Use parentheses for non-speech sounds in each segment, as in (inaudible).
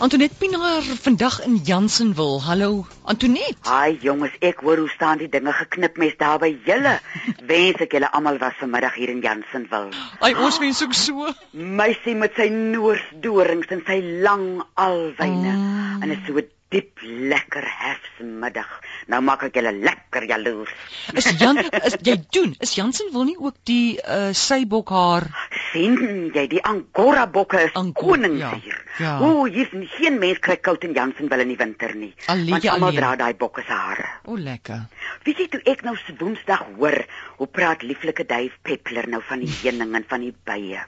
Antoinette Pinaar vandag in Jansenwil. Hallo Antoinette. Haai jongens, ek hoor hoe staan die dinge geknip mes daar by julle. (laughs) Wens ek julle almal was vanmiddag hier in Jansenwil. Ai ons wens ook so. (gasps) Meisie met sy noorsdorings en sy lang alwyne Mm. En 'n so diep lekker herfsmiddag. Nou maak ek julle lekker jaloers. Is Jan is jy doen? Is Jansenwil nie ook die uh seibok haar? sien jy die Angora bokke is Angora, konings ja, hier. ja. O, hier's nie- geen mens kry koud in Jansenwil in die winter nie. Alleen Want almal dra daai bokke se hare. O lekker. Weet jy toe ek nou se Woensdag hoor hoe praat lieflike Dave Peppler nou van die heuning en van die bye.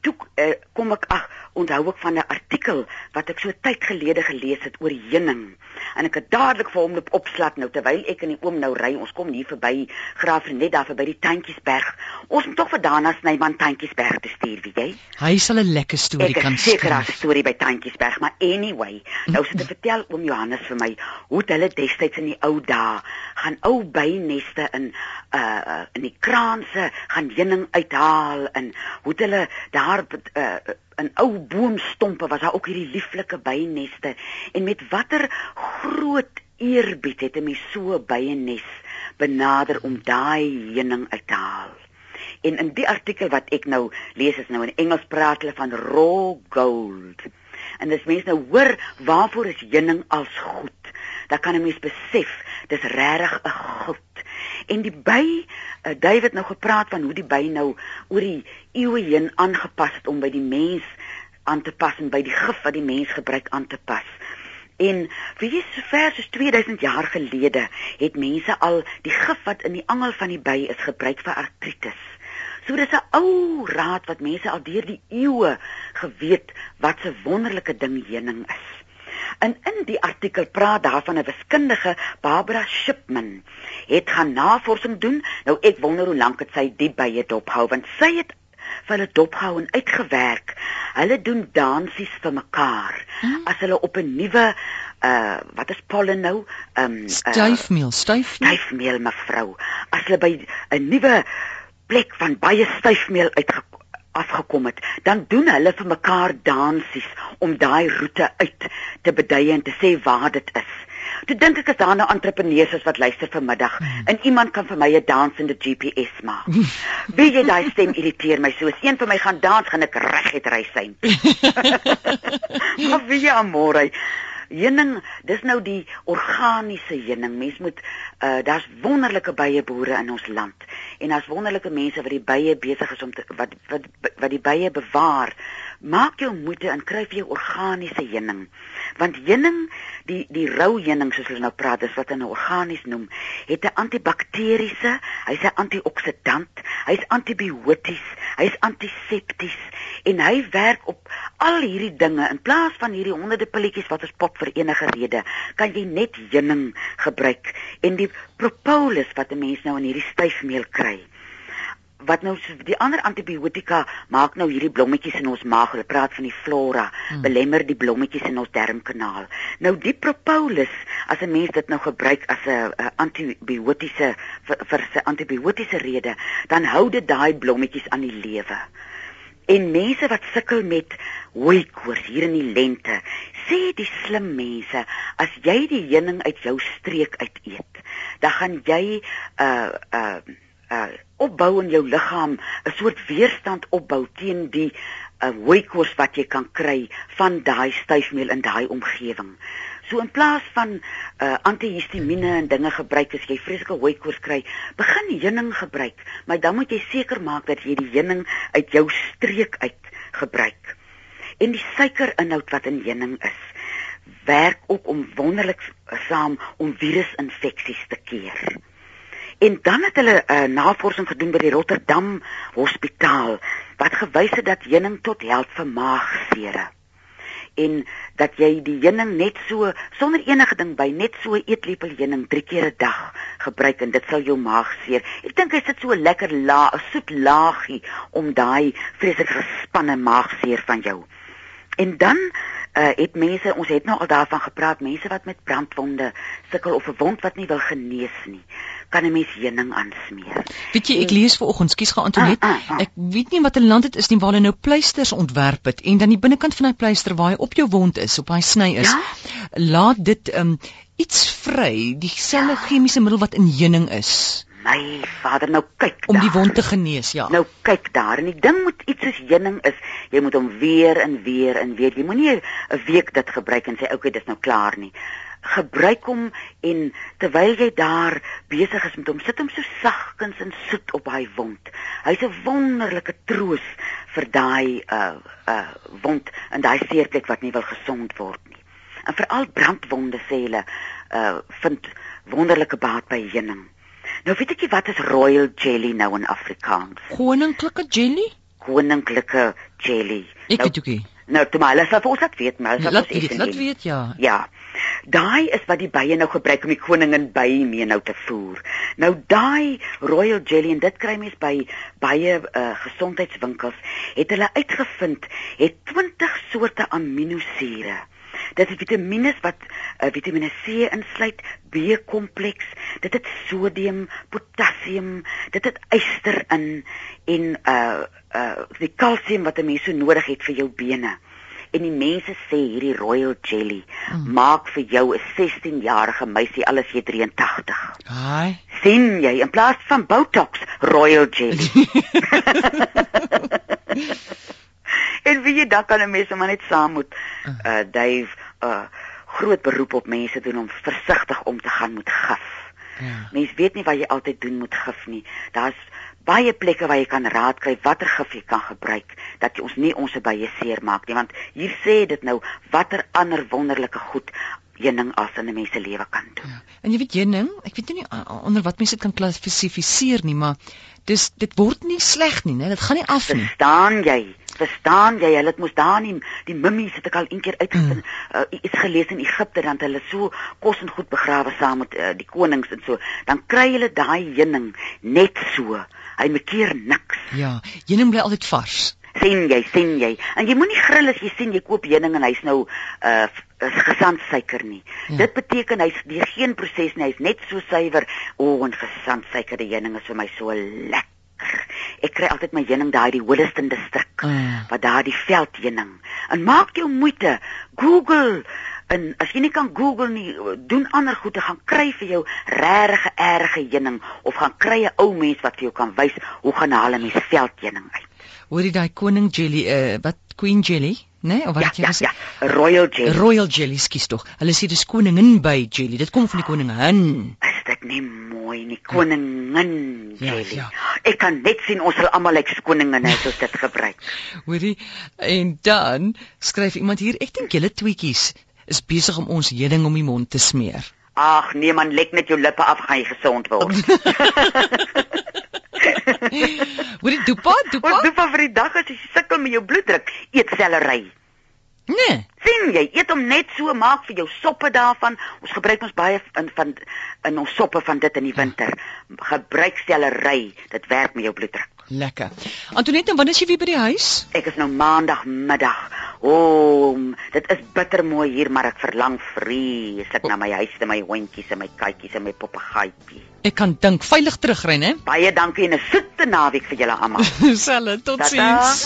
Toe uh, kom ek ag, onthou ek van 'n artikel wat ek so tyd gelede gelees het oor heuning. En ek het dadelik vir hom opslat nou terwyl ek en die oom nou ry. Ons kom hier verby Graaf net daar verby die Tantjiesberg. Ons moet tog vir Dana Snyman Tantjiesberg toe stuur, weet jy? Hy sal 'n lekker storie Ek kan is seker daar's 'n skryf. storie by Tantjiesberg, maar anyway, nou sit (laughs) ek vertel oom Johannes vir my hoe het hulle destyds in die ou dae gaan ou byneste in uh uh, in die kraanse gaan heuning uithaal en hoe het hulle daar uh, in ou boomstompe was daar ook hierdie lieflike byneste en met watter groot eerbied het 'n mens so 'n byenes benader om daai heuning uit te haal. En in die artikel wat ek nou lees is nou in Engels praat hulle van raw gold. En dis mense nou hoor waarvoor is heuning als goed. Dan kan 'n mens besef dis regtig 'n goud. En die by uh, David nou gepraat van hoe die by nou oor die eeue heen aangepas het om by die mens aan te pas en by die gif wat die mens gebruik aan te pas. En vir jy sover soos 2000 jaar gelede het mense al die gif wat in die angel van die by is gebruik vir artritis. So dis 'n ou raad wat mense al deur die eeue geweet wat 'n wonderlike ding heuning is. En in die artikel praat daarvan 'n wiskundige Barbara Shipman het gaan navorsing doen. Nou ek wonder hoe lank dit sy die bye dophou want sy het vir hulle dophou en uitgewerk. Hulle doen dansies vir mekaar Hmm. as hulle op 'n nuwe uh wat is pollen nou? Um Styfmeel, styfmeel. styfmeel mevrou. As hulle by 'n nuwe plek van baie styfmeel uitge afgekom het, dan doen hulle vir mekaar dansies om daai roete uit te bedui en te sê waar dit is. Toe dink ek as daar nou entrepreneurs is wat luister vanmiddag en iemand kan vir my 'n dansende GPS maak. (laughs) Wie jy daai stem irriteer my so. As een van my gaan dans, gaan ek reguit ry syn. (laughs) maar wie amore. Heuning, dis nou die organiese heuning. Mens moet uh daar's wonderlike bye boere in ons land en daar's wonderlike mense wat die bye besig is om te, wat wat wat die bye bewaar. Maak jou moeite en kry vir jou organiese heuning. Want heuning, die die rou heuning soos hulle nou praat, is wat hulle organies noem, het 'n antibakteriese, hy's 'n antioksidant, hy's antibioties, hy's antisepties en hy werk op al hierdie dinge in plaas van hierdie honderde pilletjies wat ons pop vir enige rede, kan jy net heuning gebruik en die propolis wat 'n mens nou in hierdie styfmeel kry wat nou so die ander antibiotika maak nou hierdie blommetjies in ons maag. Hulle praat van die flora, hmm. belemmer die blommetjies in ons darmkanaal. Nou die propolis, as 'n mens dit nou gebruik as 'n antibiotiese vir, vir 'n antibiotiese rede, dan hou dit daai blommetjies aan die lewe. En mense wat sukkel met hooikoors hier in die lente, sê die slim mense, as jy die heuning uit jou streek uit eet, dan gaan jy uh uh uh opbou in jou liggaam 'n soort weerstand opbou teen die uh hooikoors wat jy kan kry van daai styfmeel in daai omgewing. So in plaas van uh antihistamiene en dinge gebruik as jy vreeslike hooikoors kry, begin heuning gebruik, maar dan moet jy seker maak dat jy die heuning uit jou streek uit gebruik. En die suikerinhoud wat in heuning is, werk ook om wonderlik saam om virusinfeksies te keer. En dan het hulle 'n uh, navorsing gedoen by die Rotterdam Hospitaal wat gewys het dat heuning tot help vir maagsere. En dat jy die heuning net so sonder enige ding by net so 'n eetlepel heuning 3 keer 'n dag gebruik en dit sal jou maag seer. Ek dink hy sit so lekker laag, 'n soet laagie om daai vreeslik gespanne maagseer van jou. En dan uh, het mense, ons het nou al daarvan gepraat, mense wat met brandwonde sukkel of 'n wond wat nie wil genees nie kan 'n mens heuning aansmeer. Weet jy, ek lees vanoggend, skus gaan Antonet, Ah, ah, ah. ek weet nie wat 'n land dit is nie waar hulle nou pleisters ontwerp het en dan die binnekant van daai pleister waar hy op jou wond is, op daai sny is, Ja? laat dit um iets vry, dieselfde chemiese middel wat in heuning is My vader, nou kyk om die daar. wond te genees, ja. Nou kyk daar en die ding met iets soos heuning is, jy moet hom weer en weer en weer. Jy moenie 'n week dit gebruik en sê okay, dis nou klaar nie. Gebruik hom en terwyl jy daar besig is met hom, sit hom so sagkens en soet op daai wond. Hy's 'n wonderlike troos vir daai uh uh wond en daai seerplek wat nie wil gesond word nie. En veral brandwonde sê hulle uh vind wonderlike baat by heuning. Nou weet ek nie wat is royal jelly nou in Afrikaans Koninklike jelly? koninklike jelly. Ek nou, weet ook nie. nou toe maar hulle sal vir ons laat weet, maar hulle sal Laat ons eers laat weet ja. Ja. Daai is wat die bye nou gebruik om die koningin by mee nou te voer. Nou daai royal jelly en dit kry mens by baie uh, gesondheidswinkels, het hulle uitgevind het 20 soorte aminosure. Dit is vitamiene wat uh, Vitamiene C insluit, B-kompleks, dit het sodium, potassium, dit het yster in en uh uh die kalsium wat 'n mens so nodig het vir jou bene. En die mense sê hierdie royal jelly mm. maak vir jou 'n 16-jarige meisie alles jy 83. Haai. sien jy in plaas van Botox royal jelly. (laughs) en wie jy dan kan 'n mens maar net saam moet uh Dave uh groot beroep op mense doen om versigtig om te gaan met gif. Ja. Mens weet nie wat jy altyd doen met gif nie. Daar's baie plekke waar jy kan raad kry watter gif jy kan gebruik dat ons nie ons bye seermaak nie want hier sê dit nou watter ander wonderlike goed heuning as in 'n mens se lewe kan doen. Ja. En jy weet heuning, ek weet nie onder wat mense dit kan klassifiseer nie, maar dis dit word nie sleg nie, né? Dit gaan nie af nie. Verstaan jy? Verstaan jy? Hulle het mos daar nie die mummies het ek al een keer uitgevind. Mm. Uh, iets gelees in Egipte dan hulle so kos en goed begrawe saam met uh, die konings en so. Dan kry hulle daai heuning net so. Hy mekeer niks. Ja, heuning bly altyd vars. sien jy, sien jy. En jy moenie gril as jy sien jy koop heuning en hy's nou uh is gesandsuiker nie. Ja. Ja. Dit beteken hy's die geen proses nie, hy's net so suiwer. O, oh, en gesandsuikerde heuning is vir my so lekker. Ek kry altyd my heuning daai die Holliston distrik Ah. wat daar die veldheuning. En maak jou moeite. Google en as jy nie kan Google nie, doen ander goed te gaan kry vir jou regte erge heuning of gaan kry 'n ou mens wat vir jou kan wys hoe gaan 'n mens veldheuning uit. Hoor jy daai koning jelly, uh wat queen jelly? Nee? Of wat Ja, jy ja, gesê? ja, royal jelly. Royal jelly, skus tog. Hulle sê dis koningin by jelly. Dit kom van die koningin. Is dit nie mooi nie, koningin Ja, jelly. ja. Ek kan net sien ons sal almal lyk like koninginne as ons dit gebruik. (laughs) Hoorie? En dan skryf iemand hier, ek dink julle tweetjies is besig om ons heuning om die mond te smeer. Ag nee man, lek net jou lippe af gaan jy gesond word. (laughs) Hoorie, dopa, Ons dopa? doen van vir die dag as jy sukkel met jou bloeddruk, eet sellery. Nee. sien jy, eet hom net so, maak vir jou soppe daarvan. Ons gebruik ons baie in van in ons soppe van dit in die winter. Gebruik sellery, dit werk met jou bloeddruk. Lekker. Antoinette, wanneer is jy weer by die huis? Ek is nou maandagmiddag. O, oh, dit is bitter mooi hier, maar ek verlang vreeslik na my huis, na my hondjies en my katjies en my papegaaitjie. Ek kan dink veilig terugry, né? Baie dankie en 'n soete naweek vir julle almal. (laughs) Selle, totsiens.